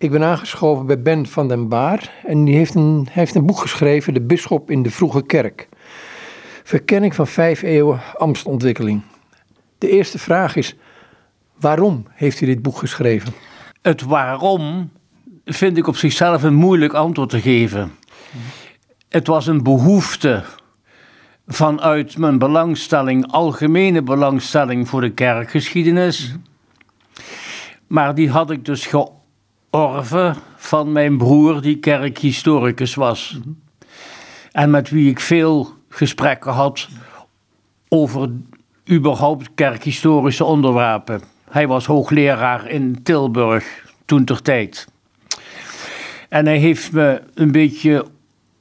Ik ben aangeschoven bij Ben van den Baar en die heeft een, hij heeft een boek geschreven, De Bisschop in de Vroege Kerk. Verkenning van vijf eeuwen Amstontwikkeling. De eerste vraag is, waarom heeft u dit boek geschreven? Het waarom vind ik op zichzelf een moeilijk antwoord te geven. Het was een behoefte vanuit mijn belangstelling, algemene belangstelling voor de kerkgeschiedenis. Maar die had ik dus georven van mijn broer, die kerkhistoricus was. En met wie ik veel gesprekken had over überhaupt kerkhistorische onderwerpen. Hij was hoogleraar in Tilburg toen ter tijd. En hij heeft me een beetje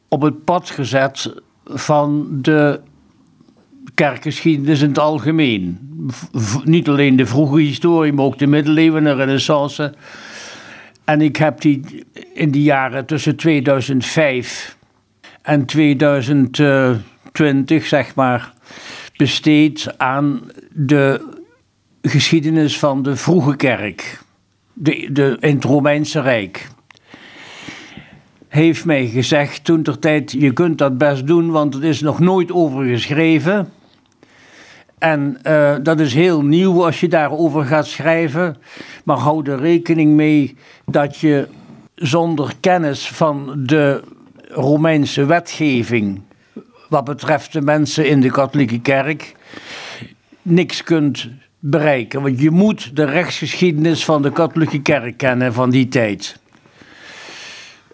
op het pad gezet van de kerkgeschiedenis in het algemeen. niet alleen de vroege historie, maar ook de middeleeuwen en de renaissance. En ik heb die in die jaren tussen 2005 en 2020, zeg maar, besteed aan de geschiedenis van de vroege kerk, de, de, in het Romeinse Rijk heeft mij gezegd toen ter tijd, je kunt dat best doen, want het is nog nooit over geschreven. En uh, dat is heel nieuw als je daarover gaat schrijven. Maar hou er rekening mee dat je zonder kennis van de Romeinse wetgeving, wat betreft de mensen in de katholieke kerk, niks kunt bereiken. Want je moet de rechtsgeschiedenis van de katholieke kerk kennen van die tijd.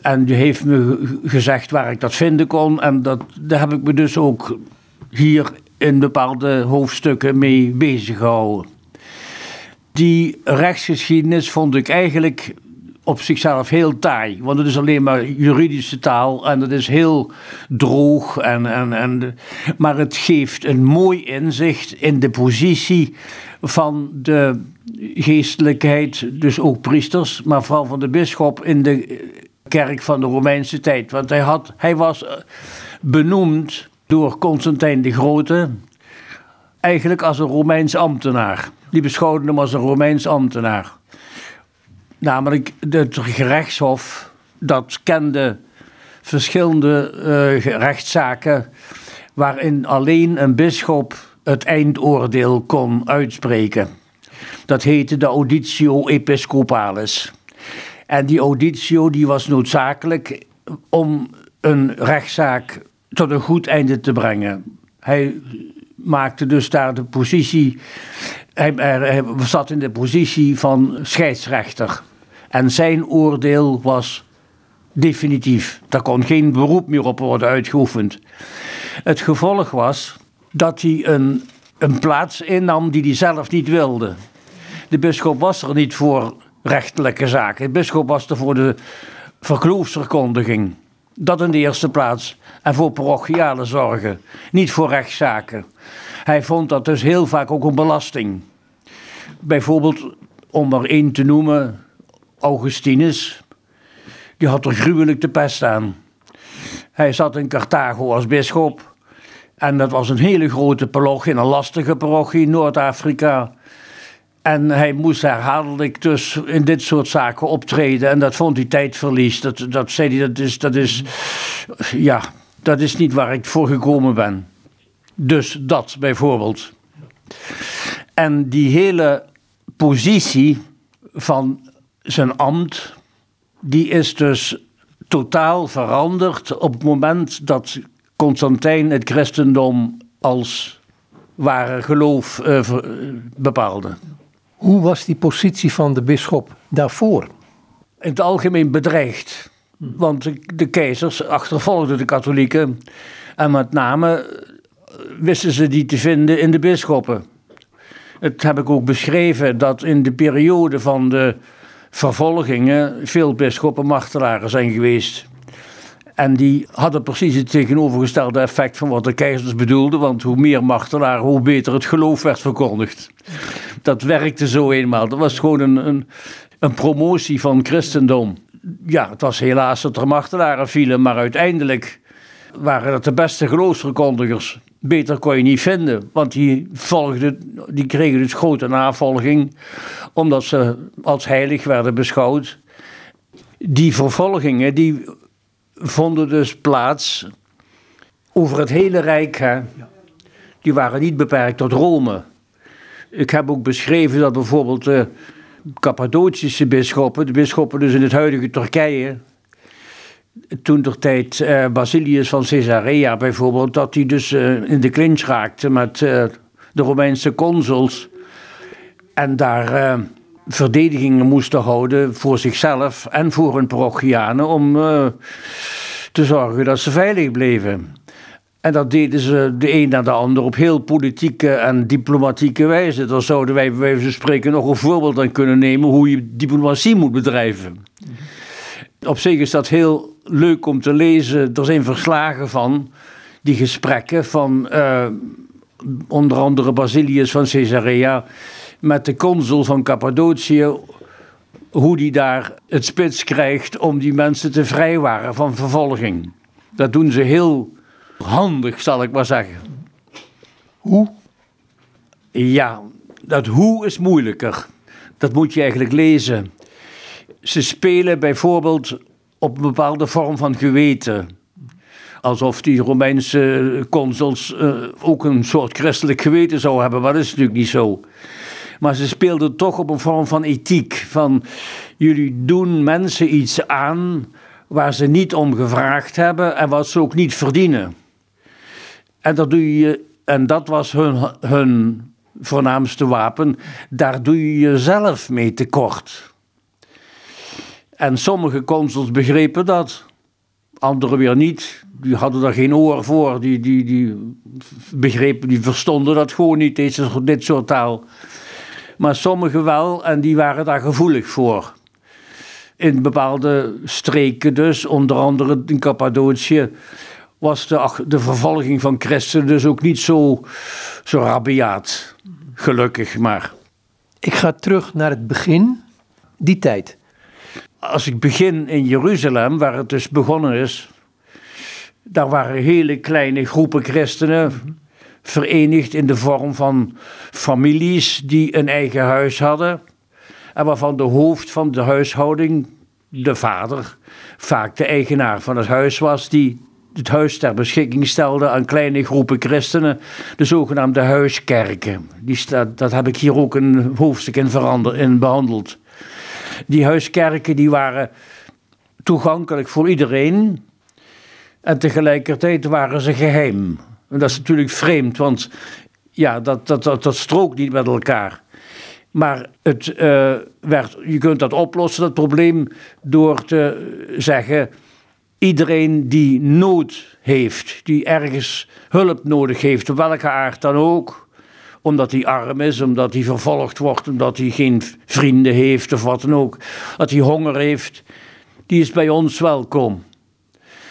En die heeft me gezegd waar ik dat vinden kon. En dat, daar heb ik me dus ook hier in bepaalde hoofdstukken mee bezig gehouden. Die rechtsgeschiedenis vond ik eigenlijk op zichzelf heel taai. Want het is alleen maar juridische taal en het is heel droog. En, en, en, maar het geeft een mooi inzicht in de positie van de geestelijkheid, dus ook priesters, maar vooral van de bisschop in de kerk van de Romeinse tijd. Want hij, had, hij was eh, benoemd door Constantijn de Grote eigenlijk als een Romeins ambtenaar. Die beschouwde hem als een Romeins ambtenaar. Namelijk het gerechtshof, dat kende verschillende uh, rechtszaken waarin alleen een bisschop het eindoordeel kon uitspreken. Dat heette de auditio episcopalis. En die auditio die was noodzakelijk om een rechtszaak tot een goed einde te brengen. Hij maakte dus daar de positie, hij, hij zat in de positie van scheidsrechter. En zijn oordeel was definitief. Daar kon geen beroep meer op worden uitgeoefend. Het gevolg was dat hij een, een plaats innam die hij zelf niet wilde. De bisschop was er niet voor rechtelijke zaken. De bisschop was er voor de vergeloofsverkondiging. Dat in de eerste plaats. En voor parochiale zorgen. Niet voor rechtszaken. Hij vond dat dus heel vaak ook een belasting. Bijvoorbeeld, om er één te noemen, Augustinus. Die had er gruwelijk de pest aan. Hij zat in Carthago als bisschop. En dat was een hele grote parochie, een lastige parochie in Noord-Afrika. En hij moest herhaaldelijk dus in dit soort zaken optreden. En dat vond hij tijdverlies. Dat, dat zei hij, dat is, dat is, ja, dat is niet waar ik voor gekomen ben. Dus dat bijvoorbeeld. En die hele positie van zijn ambt, die is dus totaal veranderd op het moment dat Constantijn het christendom als ware geloof uh, bepaalde. Hoe was die positie van de bisschop daarvoor? In het algemeen bedreigd. Want de keizers achtervolgden de katholieken. En met name eh, wisten ze die te vinden in de bisschoppen. Het heb ik ook beschreven dat in de periode van de vervolgingen veel bisschoppen martelaren zijn geweest. En die hadden precies het tegenovergestelde effect van wat de keizers bedoelden. Want hoe meer martelaren, hoe beter het geloof werd verkondigd. Dat werkte zo eenmaal. Dat was gewoon een, een, een promotie van christendom. Ja, het was helaas dat er martelaren vielen, maar uiteindelijk waren dat de beste geloofsverkondigers. Beter kon je niet vinden, want die, volgden, die kregen dus grote navolging, omdat ze als heilig werden beschouwd. Die vervolgingen die vonden dus plaats over het hele Rijk. Hè. Die waren niet beperkt tot Rome. Ik heb ook beschreven dat bijvoorbeeld de Cappadocische bisschoppen, de bisschoppen dus in het huidige Turkije, toen de tijd uh, Basilius van Caesarea bijvoorbeeld, dat hij dus uh, in de clinch raakte met uh, de Romeinse consuls en daar verdedigingen moesten houden voor zichzelf en voor hun parochianen om te zorgen dat ze veilig bleven. En dat deden ze de een na de ander op heel politieke en diplomatieke wijze. Daar zouden wij bij wijze van spreken nog een voorbeeld aan kunnen nemen hoe je diplomatie moet bedrijven. Op zich is dat heel leuk om te lezen. Er zijn verslagen van die gesprekken van uh, onder andere Basilius van Caesarea met de consul van Cappadocië. Hoe die daar het spits krijgt om die mensen te vrijwaren van vervolging. Dat doen ze heel handig, zal ik maar zeggen. Hoe? Ja, dat hoe is moeilijker. Dat moet je eigenlijk lezen. Ze spelen bijvoorbeeld op een bepaalde vorm van geweten. Alsof die Romeinse consuls uh, ook een soort christelijk geweten zouden hebben, maar dat is natuurlijk niet zo. Maar ze speelden toch op een vorm van ethiek. Van jullie doen mensen iets aan waar ze niet om gevraagd hebben en wat ze ook niet verdienen. En dat, doe je, en dat was hun, hun voornaamste wapen. Daar doe je jezelf mee tekort. En sommige consuls begrepen dat, anderen weer niet. Die hadden daar geen oor voor, die, die, die begrepen, die verstonden dat gewoon niet, deze, dit soort taal. Maar sommigen wel, en die waren daar gevoelig voor. In bepaalde streken dus, onder andere in Cappadocië, was de, de vervolging van christenen dus ook niet zo, zo rabiaat. Gelukkig maar. Ik ga terug naar het begin, die tijd. Als ik begin in Jeruzalem, waar het dus begonnen is, daar waren hele kleine groepen christenen verenigd in de vorm van families die een eigen huis hadden. En waarvan de hoofd van de huishouding, de vader, vaak de eigenaar van het huis was, die het huis ter beschikking stelde aan kleine groepen christenen, de zogenaamde huiskerken. Die staat, dat heb ik hier ook een hoofdstuk in, verander, in behandeld. Die huiskerken die waren toegankelijk voor iedereen en tegelijkertijd waren ze geheim. En dat is natuurlijk vreemd, want ja, dat, dat, dat, dat strookt niet met elkaar. Maar het, uh, werd, je kunt dat oplossen, dat probleem, door te zeggen iedereen die nood heeft, die ergens hulp nodig heeft, welke aard dan ook, omdat hij arm is, omdat hij vervolgd wordt, omdat hij geen vrienden heeft of wat dan ook, dat hij honger heeft, die is bij ons welkom.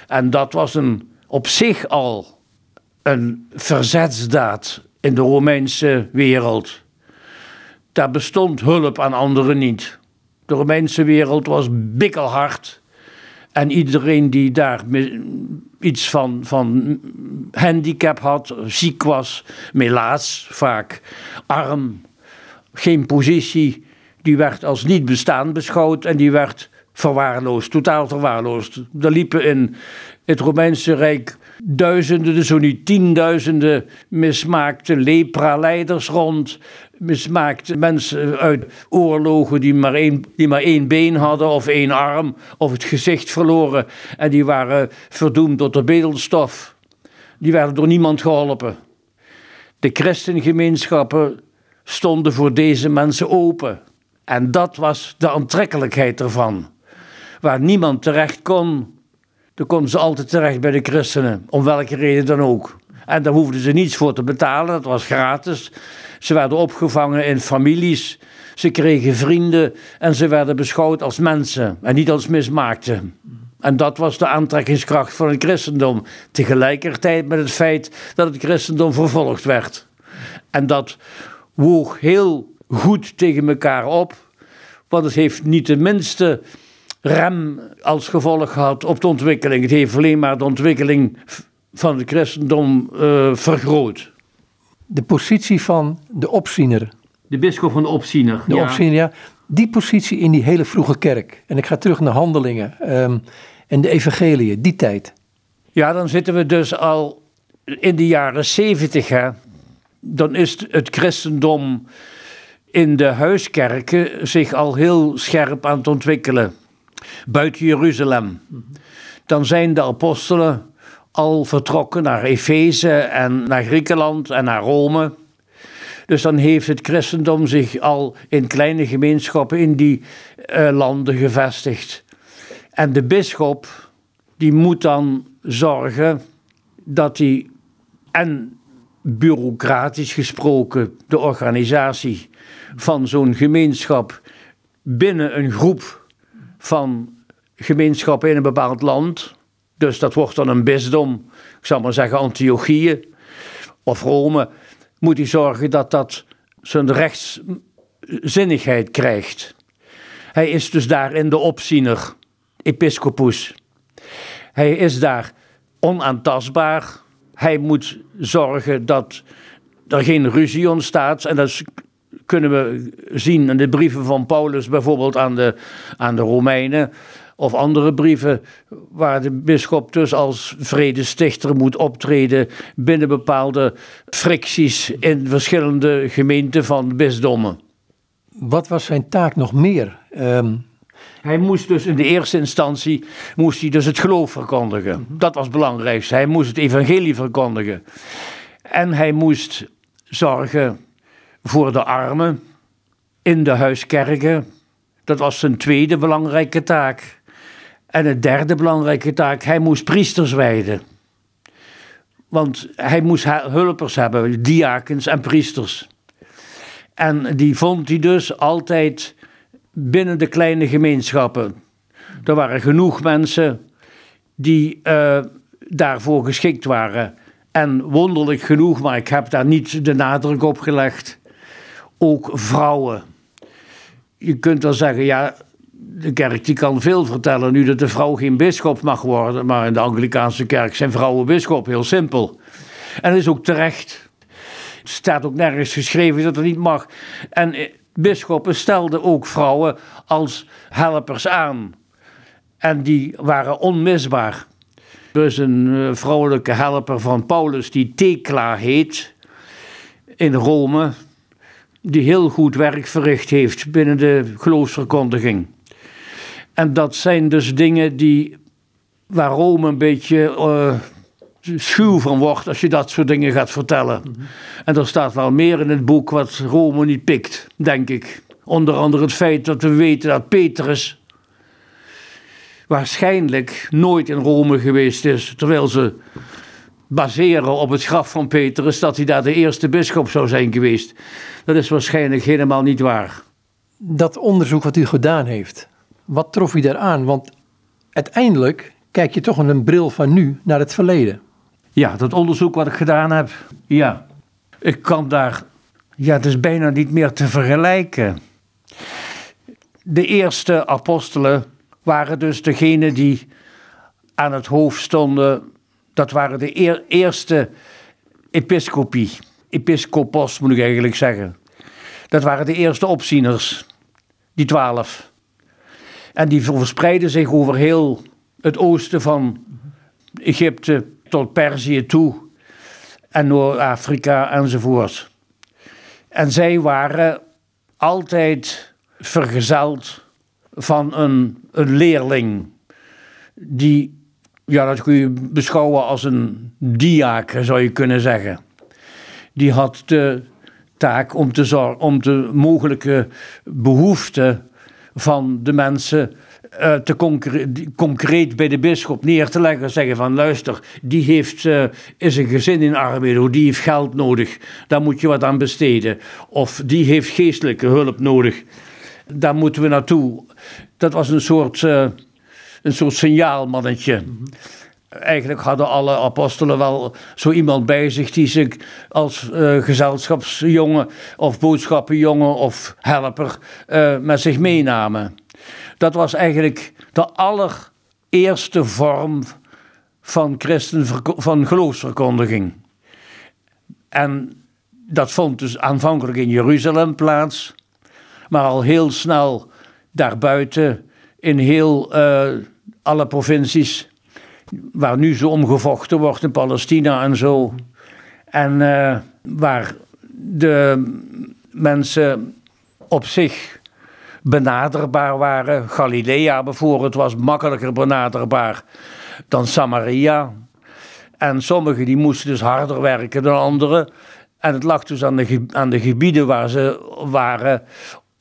En dat was een, op zich al een verzetsdaad in de Romeinse wereld. Daar bestond hulp aan anderen niet. De Romeinse wereld was bikkelhard en iedereen die daar iets van, van handicap had, ziek was, melaas vaak, arm, geen positie, die werd als niet bestaan beschouwd en die werd verwaarloosd, totaal verwaarloosd. Er liepen in het Romeinse Rijk duizenden, zo niet tienduizenden mismaakte lepra-leiders rond. Mismaakte mensen uit oorlogen die maar, één, die maar één been hadden of één arm of het gezicht verloren. En die waren verdoemd tot de bedelstof. Die werden door niemand geholpen. De christengemeenschappen stonden voor deze mensen open. En dat was de aantrekkelijkheid ervan. Waar niemand terecht kon, dan konden ze altijd terecht bij de christenen, om welke reden dan ook. En daar hoefden ze niets voor te betalen, dat was gratis. Ze werden opgevangen in families, ze kregen vrienden en ze werden beschouwd als mensen en niet als mismaakten. En dat was de aantrekkingskracht van het christendom. Tegelijkertijd met het feit dat het christendom vervolgd werd. En dat woog heel goed tegen elkaar op, want het heeft niet de minste rem als gevolg gehad op de ontwikkeling. Het heeft alleen maar de ontwikkeling van het christendom uh, vergroot. De positie van de opziener. De bisschop van de opziener. De ja. opziener, ja. Die positie in die hele vroege kerk. En ik ga terug naar handelingen ehm, en de evangeliën, die tijd. Ja, dan zitten we dus al in de jaren zeventig. Dan is het christendom in de huiskerken zich al heel scherp aan het ontwikkelen. Buiten Jeruzalem. Dan zijn de apostelen al vertrokken naar Efeze en naar Griekenland en naar Rome. Dus dan heeft het christendom zich al in kleine gemeenschappen in die uh, landen gevestigd. En de bisschop, die moet dan zorgen dat hij en bureaucratisch gesproken de organisatie van zo'n gemeenschap binnen een groep van gemeenschappen in een bepaald land. Dus dat wordt dan een bisdom, ik zal maar zeggen Antiochië of Rome. Moet hij zorgen dat dat zijn rechtszinnigheid krijgt. Hij is dus daarin de opziener, episcopus. Hij is daar onaantastbaar. Hij moet zorgen dat er geen ruzie ontstaat. En dat kunnen we zien in de brieven van Paulus, bijvoorbeeld aan de, aan de Romeinen. Of andere brieven waar de bisschop dus als vredestichter moet optreden binnen bepaalde fricties in verschillende gemeenten van bisdommen. Wat was zijn taak nog meer? Um... Hij moest dus in de eerste instantie moest hij dus het geloof verkondigen. Mhm. Dat was het belangrijkste. Hij moest het evangelie verkondigen. En hij moest zorgen voor de armen in de huiskerken. Dat was zijn tweede belangrijke taak. En de derde belangrijke taak, hij moest priesters wijden. Want hij moest hulpers hebben, diakens en priesters. En die vond hij dus altijd binnen de kleine gemeenschappen. Er waren genoeg mensen die uh, daarvoor geschikt waren. En wonderlijk genoeg, maar ik heb daar niet de nadruk op gelegd, ook vrouwen. Je kunt wel zeggen, ja, de kerk die kan veel vertellen nu dat de vrouw geen bisschop mag worden, maar in de Anglikaanse kerk zijn vrouwen bisschop, heel simpel. En is ook terecht. Het staat ook nergens geschreven dat dat niet mag. En eh, bisschoppen stelden ook vrouwen als helpers aan. En die waren onmisbaar. Dus een eh, vrouwelijke helper van Paulus, die Thekla heet, in Rome, die heel goed werk verricht heeft binnen de geloofsverkondiging. En dat zijn dus dingen die, waar Rome een beetje uh, schuw van wordt als je dat soort dingen gaat vertellen. Mhm. En er staat wel meer in het boek wat Rome niet pikt, denk ik. Onder andere het feit dat we weten dat Petrus waarschijnlijk nooit in Rome geweest is, terwijl ze baseren op het graf van Petrus dat hij daar de eerste bisschop zou zijn geweest. Dat is waarschijnlijk helemaal niet waar. Dat onderzoek wat u gedaan heeft, wat trof u daar aan? Want uiteindelijk kijk je toch in een bril van nu naar het verleden. Ja, dat onderzoek wat ik gedaan heb, ja. Ik kan daar, ja, het is bijna niet meer te vergelijken. De eerste apostelen waren dus degene die aan het hoofd stonden. Dat waren de eerste episcopie. Episcopos moet ik eigenlijk zeggen. Dat waren de eerste opzieners, die twaalf. En die verspreidden zich over heel het oosten van Egypte tot Perzië toe. En Noord-Afrika enzovoort. En zij waren altijd vergezeld van een, een leerling. Die, ja, dat kun je beschouwen als een diaker, zou je kunnen zeggen. Die had de taak om, te zorgen, om de mogelijke behoeften van de mensen uh, te concreet, bij de bisschop neer te leggen. Zeggen van luister, die heeft, uh, is een gezin in armoede, die heeft geld nodig. Daar moet je wat aan besteden. Of die heeft geestelijke hulp nodig. Daar moeten we naartoe. Dat was een soort, uh, een soort signaalmannetje. Eigenlijk hadden alle apostelen wel zo iemand bij zich die zich als uh, gezelschapsjongen of boodschappenjongen of helper uh, met zich meenamen. Dat was eigenlijk de allereerste vorm van, christen, van geloofsverkondiging. En dat vond dus aanvankelijk in Jeruzalem plaats, maar al heel snel daarbuiten in heel uh, alle provincies waar nu zo omgevochten wordt in Palestina en zo. En uh, waar de mensen op zich benaderbaar waren. Galilea bijvoorbeeld was makkelijker benaderbaar dan Samaria. En sommigen die moesten dus harder werken dan anderen. En het lag dus aan de, aan de gebieden waar ze waren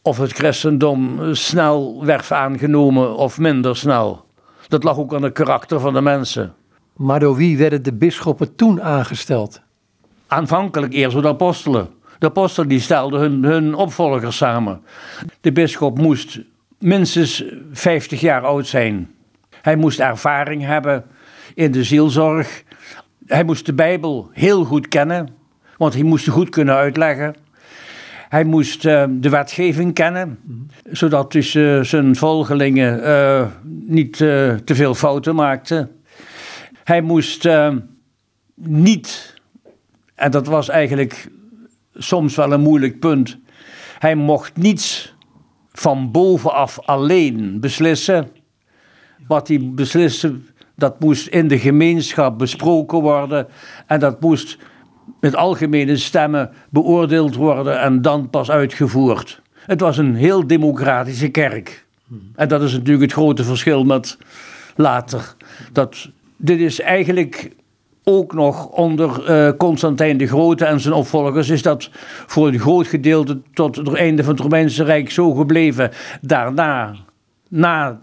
of het christendom snel werd aangenomen of minder snel. Dat lag ook aan het karakter van de mensen. Maar door wie werden de bisschoppen toen aangesteld? Aanvankelijk eerst door de apostelen. De apostelen die stelden hun, hun opvolgers samen. De bisschop moest minstens 50 jaar oud zijn. Hij moest ervaring hebben in de zielzorg. Hij moest de Bijbel heel goed kennen, want hij moest het goed kunnen uitleggen. Hij moest uh, de wetgeving kennen, zodat dus, uh, zijn volgelingen uh, niet te veel fouten maakten. Hij moest niet, en dat was eigenlijk soms wel een moeilijk punt, hij mocht niets van bovenaf alleen beslissen. Wat hij besliste, dat moest in de gemeenschap besproken worden en dat moest met algemene stemmen beoordeeld worden en dan pas uitgevoerd. Het was een heel democratische kerk. En dat is natuurlijk het grote verschil met later. Dat, dit is eigenlijk ook nog onder uh, Constantijn de Grote en zijn opvolgers is dat voor een groot gedeelte tot het einde van het Romeinse Rijk zo gebleven. Daarna, na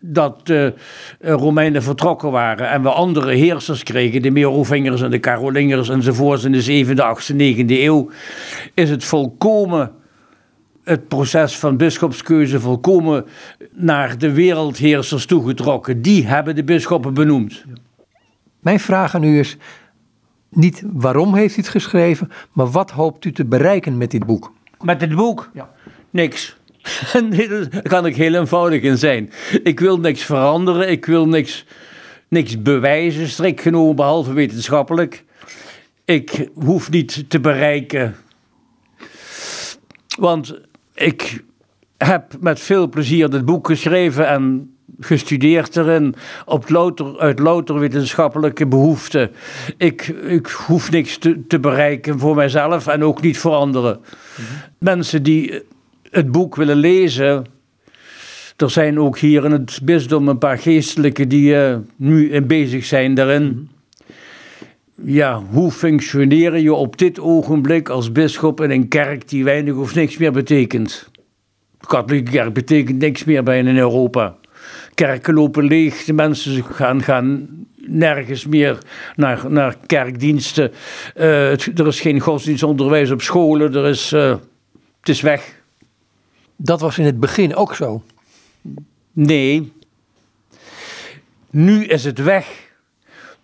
dat de Romeinen vertrokken waren en we andere heersers kregen, de Merovingers en de Carolingers enzovoorts in de 7e, 8e, 9e eeuw, is het volkomen het proces van bischopskeuze volkomen naar de wereldheersers toegetrokken. Die hebben de bisschoppen benoemd. Mijn vraag aan u is niet waarom heeft u het geschreven, maar wat hoopt u te bereiken met dit boek? Met dit boek? Ja. Niks. Daar kan ik heel eenvoudig in zijn. Ik wil niks veranderen, ik wil niks, niks bewijzen, strikt genomen, behalve wetenschappelijk. Ik hoef niet te bereiken. Want ik heb met veel plezier dit boek geschreven en gestudeerd erin op louter, uit louter wetenschappelijke behoeften. Ik, ik hoef niks te, te bereiken voor mijzelf en ook niet voor anderen. Mhm. Mensen die het boek willen lezen. Er zijn ook hier in het bisdom een paar geestelijken die uh, nu in bezig zijn daarin. Mhm. Ja, hoe functioneer je op dit ogenblik als bisschop in een kerk die weinig of niks meer betekent? De katholieke kerk betekent niks meer bij in Europa. Kerken lopen leeg, de mensen gaan, gaan nergens meer naar, naar kerkdiensten. Uh, er is geen godsdienstonderwijs op scholen, er is, uh, het is weg. Dat was in het begin ook zo. Nee. Nu is het weg.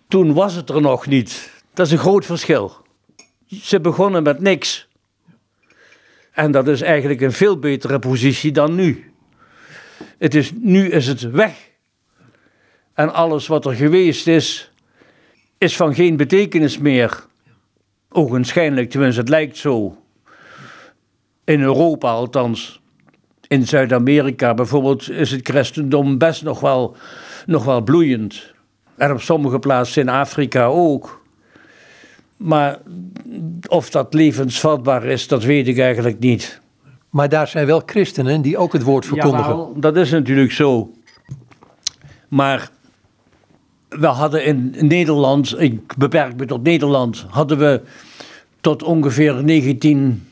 Toen was het er nog niet. Dat is een groot verschil. Ze begonnen met niks. En dat is eigenlijk een veel betere positie dan nu. Het is, nu is het weg. En alles wat er geweest is, is van geen betekenis meer. Ogenschijnlijk, tenminste, het lijkt zo. In Europa althans in Zuid-Amerika bijvoorbeeld is het christendom best nog wel, nog wel bloeiend. En op sommige plaatsen in Afrika ook. Maar of dat levensvatbaar is, dat weet ik eigenlijk niet. Maar daar zijn wel christenen die ook het woord verkondigen. Ja, dat is natuurlijk zo. Maar we hadden in Nederland, ik beperk me tot Nederland, hadden we tot ongeveer 19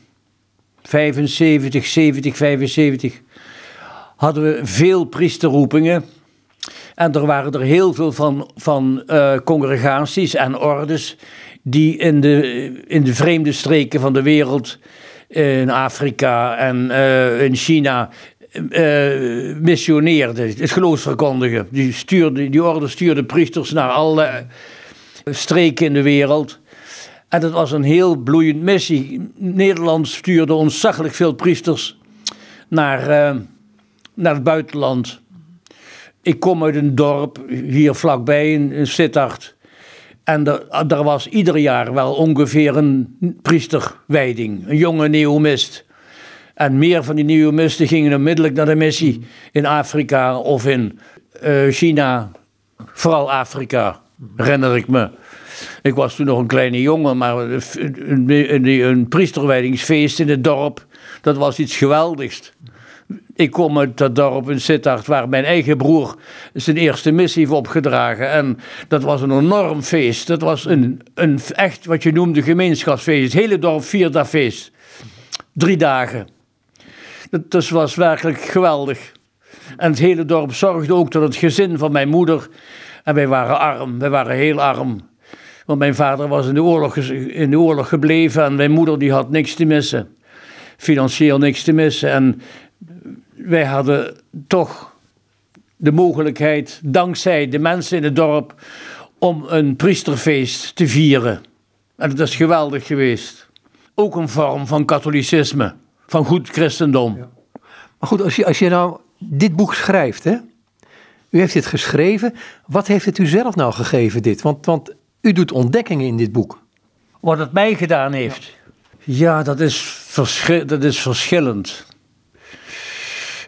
75, 70, 75, hadden we veel priesterroepingen. En er waren er heel veel van, van uh, congregaties en ordes die in de, in de vreemde streken van de wereld, in Afrika en uh, in China, uh, missioneerden, het geloof verkondigen. Die, stuurde, die orde stuurde priesters naar alle streken in de wereld. En dat was een heel bloeiend missie. Nederland stuurde ontzaglijk veel priesters naar, uh, naar het buitenland. Ik kom uit een dorp hier vlakbij in, Sittard. En er, was ieder jaar wel ongeveer een priesterwijding, een jonge neomist. En meer van die nieuwe misten gingen onmiddellijk naar de missie in Afrika of in uh, China. Vooral Afrika, herinner ik me. Ik was toen nog een kleine jongen, maar een, een, een priesterwijdingsfeest in het dorp, dat was iets geweldigs. Ik kom uit dat dorp in Sittard waar mijn eigen broer zijn eerste missie heeft opgedragen. En dat was een enorm feest. Dat was een, een echt wat je noemde gemeenschapsfeest. Het hele dorp vierde dat feest. Drie dagen. Dat dus was werkelijk geweldig. En het hele dorp zorgde ook dat het gezin van mijn moeder. En wij waren arm, wij waren heel arm. Want mijn vader was in de oorlog, in de oorlog gebleven en mijn moeder die had niks te missen. Financieel niks te missen. En wij hadden toch de mogelijkheid, dankzij de mensen in het dorp, om een priesterfeest te vieren. En dat is geweldig geweest. Ook een vorm van katholicisme, van goed christendom. Maar goed, als je, als je nou dit boek schrijft, hè? U heeft dit geschreven. Wat heeft het u zelf nou gegeven, dit? Want, want u doet ontdekkingen in dit boek. Wat het mij gedaan heeft? Ja, dat, is dat is verschillend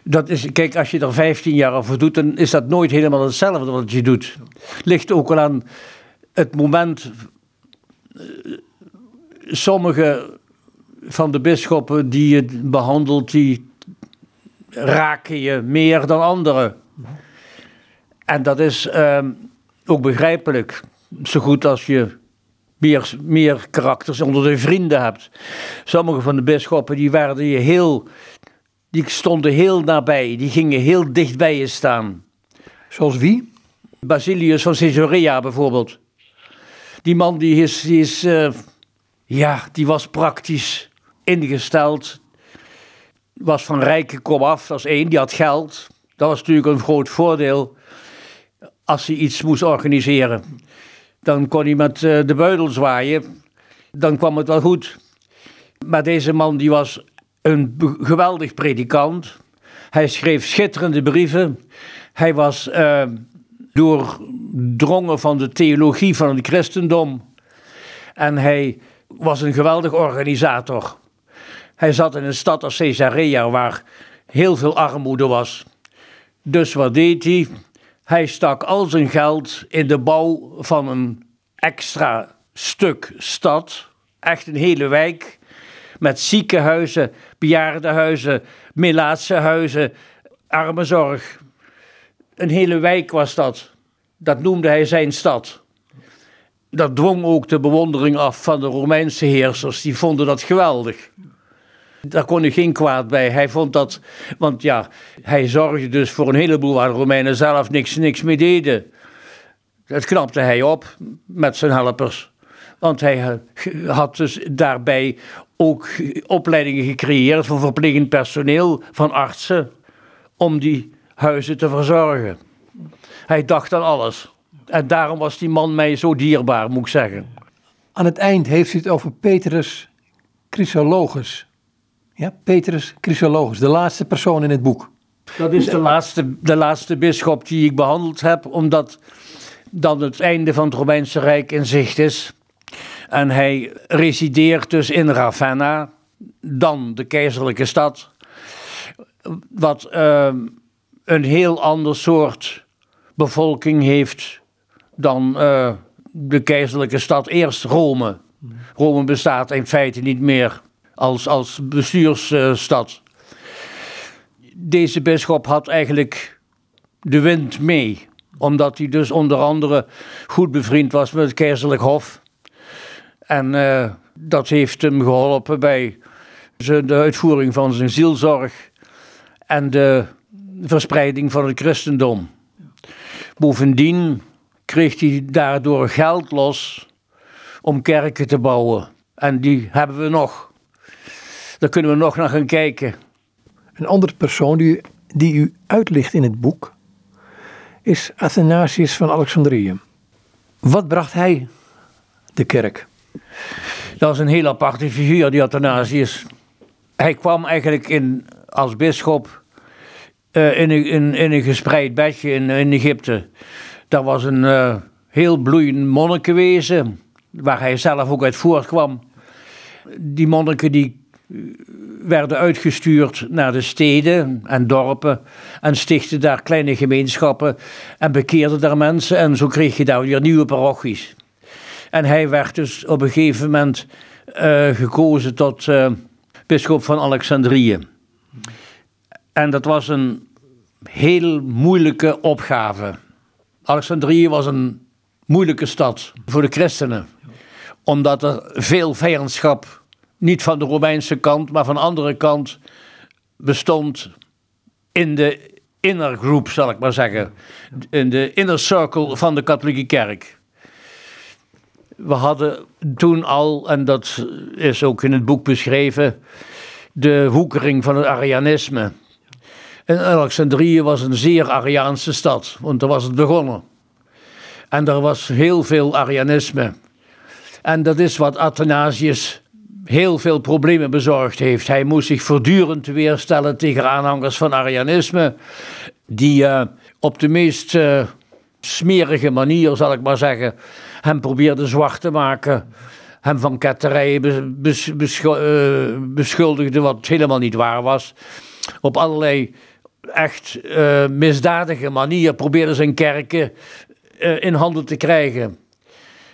dat is, kijk, als je er 15 jaar over doet, dan is dat nooit helemaal hetzelfde wat je doet. Ligt ook al aan het moment. Eh, sommige van de bisschoppen die je behandelt, die raken je meer dan anderen. En dat is ehm, ook begrijpelijk. Zo goed als je meer, meer karakters onder de vrienden hebt. Sommige van de bisschoppen die werden je heel die stonden heel nabij, die gingen heel dicht bij je staan. Zoals wie? Basilius van Caesarea bijvoorbeeld. Die man die is, die is uh, ja, die was praktisch ingesteld. Was van rijke kom af, dat is één, die had geld. Dat was natuurlijk een groot voordeel als hij iets moest organiseren. Dan kon hij met uh, de buidel zwaaien, dan kwam het wel goed. Maar deze man die was een geweldig predikant. Hij schreef schitterende brieven. Hij was uh, doordrongen van de theologie van het christendom. En hij was een geweldig organisator. Hij zat in een stad als Caesarea waar heel veel armoede was. Dus wat deed hij? Hij stak al zijn geld in de bouw van een extra stuk stad. Echt een hele wijk met ziekenhuizen, bejaardenhuizen, huizen, armenzorg. Een hele wijk was dat. Dat noemde hij zijn stad. Dat dwong ook de bewondering af van de Romeinse heersers. Die vonden dat geweldig. Daar kon hij geen kwaad bij. Hij vond dat, want ja, hij zorgde dus voor een heleboel waar de Romeinen zelf niks, niks mee deden. Dat knapte hij op met zijn helpers. Want hij had dus daarbij ook opleidingen gecreëerd voor verplegend personeel, van artsen, om die huizen te verzorgen. Hij dacht aan alles. En daarom was die man mij zo dierbaar, moet ik zeggen. Aan het eind heeft u het over Petrus Chrysologus. Ja, Petrus Chrysologus, de laatste persoon in het boek. Dat is de laatste, de laatste bisschop die ik behandeld heb, omdat dan het einde van het Romeinse Rijk in zicht is. En hij resideert dus in Ravenna, dan de keizerlijke stad, wat uh, een heel ander soort bevolking heeft dan uh, de keizerlijke stad. Eerst Rome. Rome bestaat in feite niet meer als, als bestuursstad. Deze bisschop had eigenlijk de wind mee, omdat hij dus onder andere goed bevriend was met het keizerlijk hof. En uh, dat heeft hem geholpen bij de uitvoering van zijn zielzorg en de verspreiding van het christendom. Bovendien kreeg hij daardoor geld los om kerken te bouwen. En die hebben we nog. Daar kunnen we nog naar gaan kijken. Een andere persoon die, die u uitlicht in het boek is Athanasius van Alexandrië. Wat bracht hij de kerk? Dat is een heel aparte figuur, die Athanasius. Hij kwam eigenlijk in, als bisschop uh, in, een, in, een gespreid bedje in, in Egypte. Dat was een uh, heel bloeiend monnikenwezen, waar hij zelf ook uit voortkwam. Die monniken die werden uitgestuurd naar de steden en dorpen en stichtten daar kleine gemeenschappen en bekeerden daar mensen en zo kreeg je daar weer nieuwe parochies. En hij werd dus op een gegeven moment uh, gekozen tot uh, bisschop van Alexandrië. En dat was een heel moeilijke opgave. Alexandrië was een moeilijke stad voor de christenen, omdat er veel vijandschap, niet van de Romeinse kant, maar van de andere kant, bestond in de inner group, zal ik maar zeggen. In de inner circle van de katholieke kerk we hadden toen al, en dat is ook in het boek beschreven, de woekering van het Arianisme. En Alexandrië was een zeer Ariaanse stad, want daar was het begonnen. En er was heel veel Arianisme. En dat is wat Athanasius heel veel problemen bezorgd heeft. Hij moest zich voortdurend weerstellen tegen aanhangers van Arianisme, die uh, op de meest uh, smerige manier, zal ik maar zeggen, hem probeerde zwart te maken. Hem van ketterijen eh, beschuldigde, wat helemaal niet waar was. Op allerlei echt misdadige manier probeerde zijn kerken in handen te krijgen.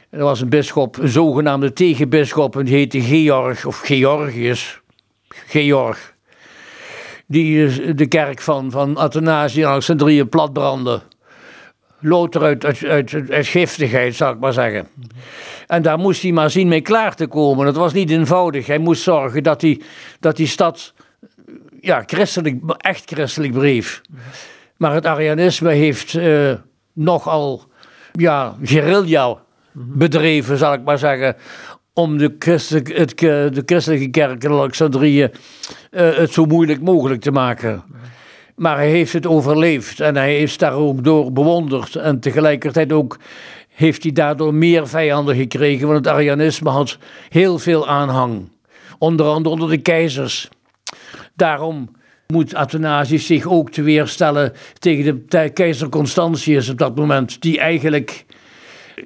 Er was een bisschop, een zogenaamde tegenbisschop, en die heette Georg, of Georgius. Georg. Die de kerk van, van Athanasius en Alexandrië platbrandde louter uit, uit, giftigheid, zal ik maar zeggen. En daar moest hij maar zien mee klaar te komen. Dat was niet eenvoudig. Hij moest zorgen dat die, dat die stad ja, christelijk, echt christelijk bleef. Maar het Arianisme heeft uh, nogal ja, guerrilla bedreven, zal ik maar zeggen, om de christelijke, het, de christelijke kerk in Alexandrië uh, het zo moeilijk mogelijk te maken. Maar hij heeft het overleefd en hij is daar ook door bewonderd. En tegelijkertijd ook heeft hij daardoor meer vijanden gekregen, want het Arianisme had heel veel aanhang. Onder andere onder de keizers. Daarom moet Athanasius zich ook te weerstellen tegen de keizer Constantius op dat moment, die eigenlijk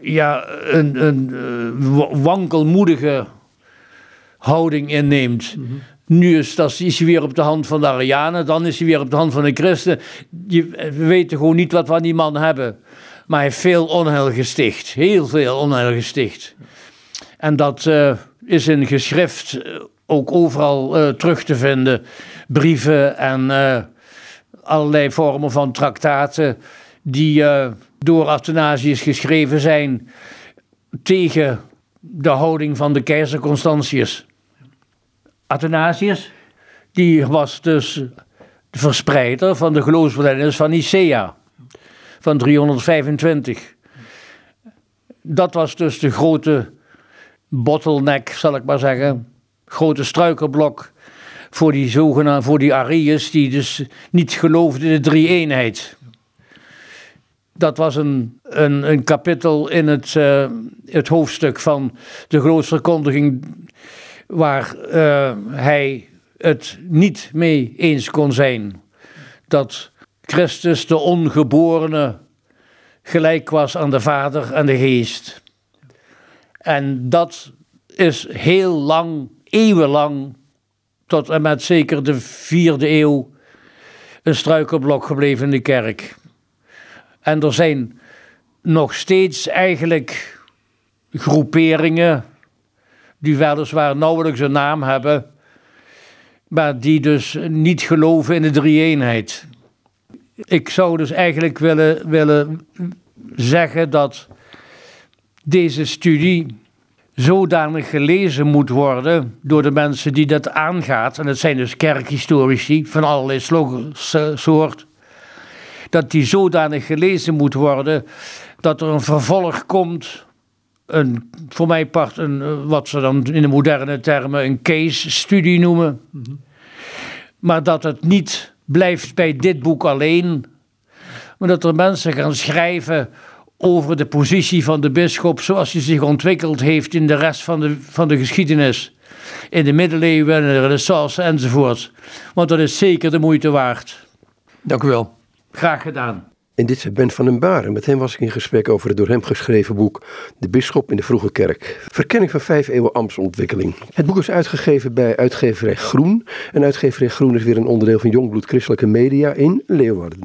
ja, een, een uh, wankelmoedige houding inneemt. Mhm. Nu is, dat, is hij weer op de hand van de Arianen, dan is hij weer op de hand van de christen. we weten gewoon niet wat we aan die man hebben. Maar hij heeft veel onheil gesticht, heel veel onheil gesticht. En dat uh, is in geschrift eh, ook overal uh, terug te vinden. Brieven en allerlei vormen van traktaten die door Athanasius geschreven zijn tegen de houding van de keizer Constantius. Athanasius, die was dus de verspreider van de geloofsbelijdenis van Nicea van 325. Dat was dus de grote bottleneck, zal ik maar zeggen, grote struikelblok voor die zogenaamde, voor die Ariërs die dus niet geloofden in de drie-eenheid. Dat was een, een, een kapitel in het, uh, het hoofdstuk van de geloofsverkondiging waar uh, hij het niet mee eens kon zijn dat Christus de ongeborene gelijk was aan de Vader en de Geest. En dat is heel lang, eeuwenlang, tot en met zeker de vierde eeuw, een struikelblok gebleven in de kerk. En er zijn nog steeds eigenlijk groeperingen die weliswaar nauwelijks een naam hebben, maar die dus niet geloven in de drie-eenheid. Ik zou dus eigenlijk willen, willen zeggen dat deze studie zodanig gelezen moet worden door de mensen die dat aangaat, en het zijn dus kerkhistorici van allerlei soort, dat die zodanig gelezen moet worden dat er een vervolg komt een, voor mij part een, eh, wat ze dan in de moderne termen een case-studie noemen. Maar dat het niet blijft bij dit boek alleen, maar dat er mensen gaan schrijven over de positie van de bisschop zoals die zich ontwikkeld heeft in de rest van de, van de geschiedenis. In de middeleeuwen en de renaissance enzovoort. Want dat is zeker de moeite waard. Dank u wel. Graag gedaan. En dit is Ben van den Baren. Met hem was ik in gesprek over het door hem geschreven boek De Bisschop in de Vroege Kerk. Verkenning van vijf eeuwen ambtsontwikkeling. Het boek is uitgegeven bij uitgeverij Groen. En uitgeverij Groen is weer een onderdeel van Jongbloed Christelijke Media in Leeuwarden.